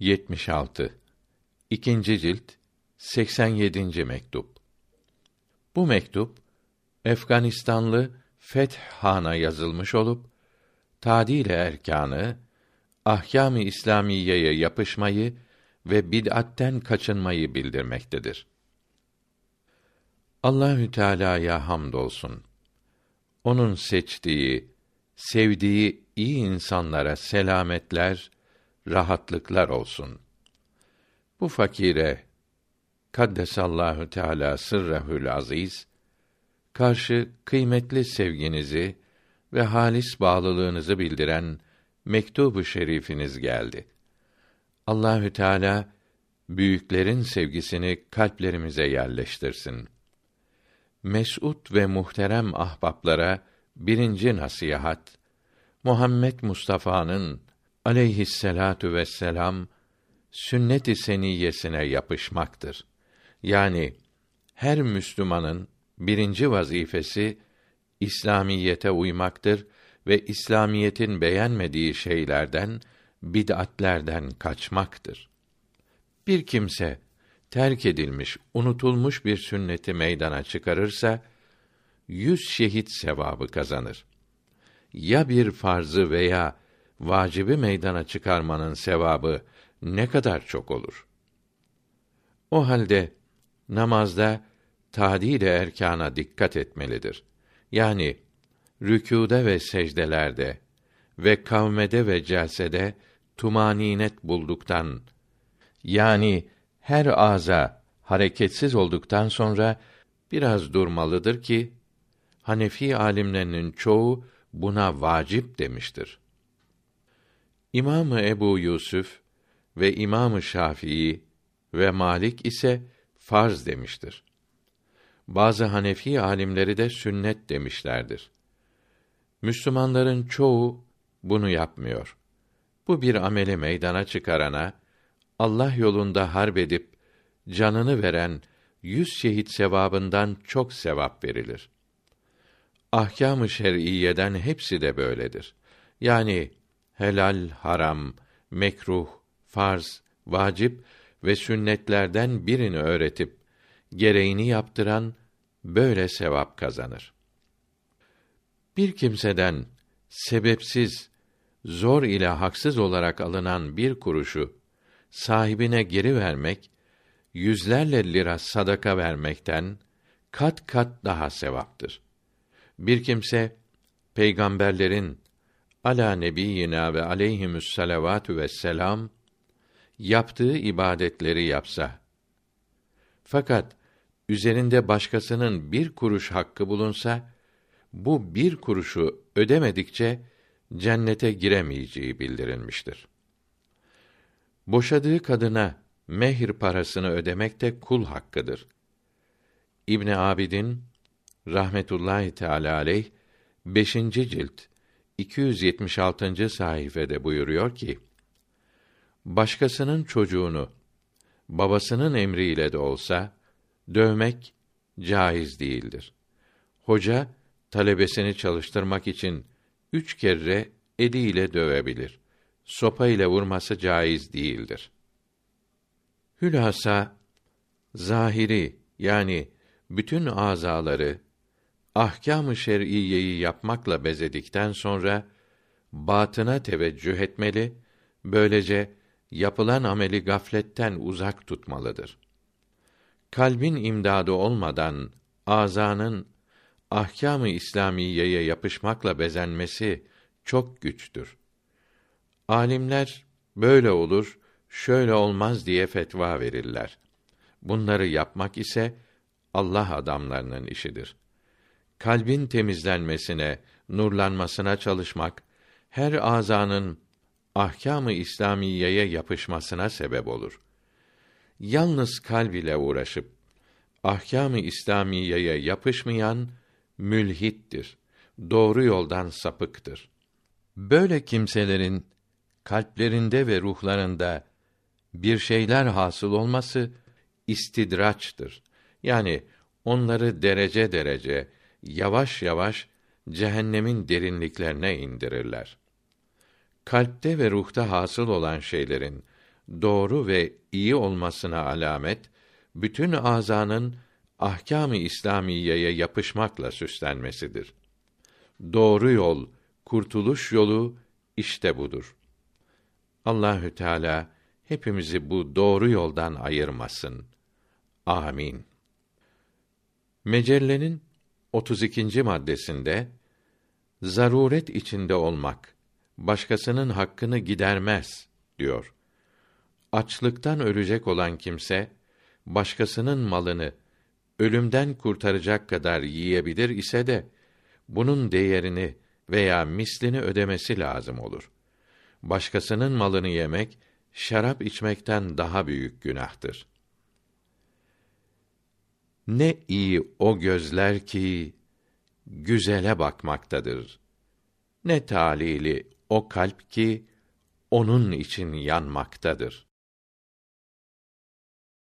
76 İkinci cilt 87. mektup. Bu mektup Efganistanlı Feth Han'a yazılmış olup tadil erkanı, ahkâm-ı İslamiyeye yapışmayı ve bid'atten kaçınmayı bildirmektedir. Allahü Teala'ya hamdolsun. Onun seçtiği, sevdiği iyi insanlara selametler, rahatlıklar olsun. Bu fakire Kaddesallahu Teala sırrehül aziz karşı kıymetli sevginizi ve halis bağlılığınızı bildiren mektubu şerifiniz geldi. Allahü Teala büyüklerin sevgisini kalplerimize yerleştirsin. Mes'ud ve muhterem ahbaplara birinci nasihat Muhammed Mustafa'nın aleyhisselatu vesselam sünnet-i seniyyesine yapışmaktır. Yani her Müslümanın birinci vazifesi İslamiyete uymaktır ve İslamiyetin beğenmediği şeylerden, bid'atlerden kaçmaktır. Bir kimse terk edilmiş, unutulmuş bir sünneti meydana çıkarırsa yüz şehit sevabı kazanır. Ya bir farzı veya vacibi meydana çıkarmanın sevabı ne kadar çok olur. O halde namazda tadil erkana dikkat etmelidir. Yani rükûde ve secdelerde ve kavmede ve celsede tumaninet bulduktan yani her ağza hareketsiz olduktan sonra biraz durmalıdır ki Hanefi alimlerinin çoğu buna vacip demiştir. İmamı Ebu Yusuf ve İmamı Şafii ve Malik ise farz demiştir. Bazı Hanefi alimleri de sünnet demişlerdir. Müslümanların çoğu bunu yapmıyor. Bu bir ameli meydana çıkarana Allah yolunda harp edip canını veren yüz şehit sevabından çok sevap verilir. Ahkâm-ı şer'iyeden hepsi de böyledir. Yani helal, haram, mekruh, farz, vacip ve sünnetlerden birini öğretip gereğini yaptıran böyle sevap kazanır. Bir kimseden sebepsiz, zor ile haksız olarak alınan bir kuruşu sahibine geri vermek yüzlerle lira sadaka vermekten kat kat daha sevaptır. Bir kimse peygamberlerin ala nebiyina ve aleyhimüs salavatü vesselam yaptığı ibadetleri yapsa fakat üzerinde başkasının bir kuruş hakkı bulunsa bu bir kuruşu ödemedikçe cennete giremeyeceği bildirilmiştir. Boşadığı kadına mehir parasını ödemek de kul hakkıdır. İbn Abidin rahmetullahi teala aleyh 5. cilt 276. sayfede buyuruyor ki: Başkasının çocuğunu babasının emriyle de olsa dövmek caiz değildir. Hoca talebesini çalıştırmak için üç kere eliyle dövebilir. Sopa ile vurması caiz değildir. Hülasa zahiri yani bütün azaları ahkâm-ı şer'iyeyi yapmakla bezedikten sonra batına teveccüh etmeli, böylece yapılan ameli gafletten uzak tutmalıdır. Kalbin imdadı olmadan azanın ahkâm-ı İslamiyeye yapışmakla bezenmesi çok güçtür. Alimler böyle olur, şöyle olmaz diye fetva verirler. Bunları yapmak ise Allah adamlarının işidir. Kalbin temizlenmesine, nurlanmasına çalışmak her azanın ahkâm-ı İslamiyeye yapışmasına sebep olur. Yalnız kalb ile uğraşıp ahkâm-ı İslamiyeye yapışmayan mülhittir. Doğru yoldan sapıktır. Böyle kimselerin kalplerinde ve ruhlarında bir şeyler hasıl olması istidraçtır. Yani onları derece derece yavaş yavaş cehennemin derinliklerine indirirler. Kalpte ve ruhta hasıl olan şeylerin doğru ve iyi olmasına alamet bütün azanın ahkâm-ı İslamiyeye yapışmakla süslenmesidir. Doğru yol, kurtuluş yolu işte budur. Allahü Teala hepimizi bu doğru yoldan ayırmasın. Amin. Mecellenin 32. maddesinde zaruret içinde olmak başkasının hakkını gidermez diyor. Açlıktan ölecek olan kimse başkasının malını ölümden kurtaracak kadar yiyebilir ise de bunun değerini veya mislini ödemesi lazım olur. Başkasının malını yemek şarap içmekten daha büyük günahtır. Ne iyi o gözler ki güzele bakmaktadır. Ne talili o kalp ki onun için yanmaktadır.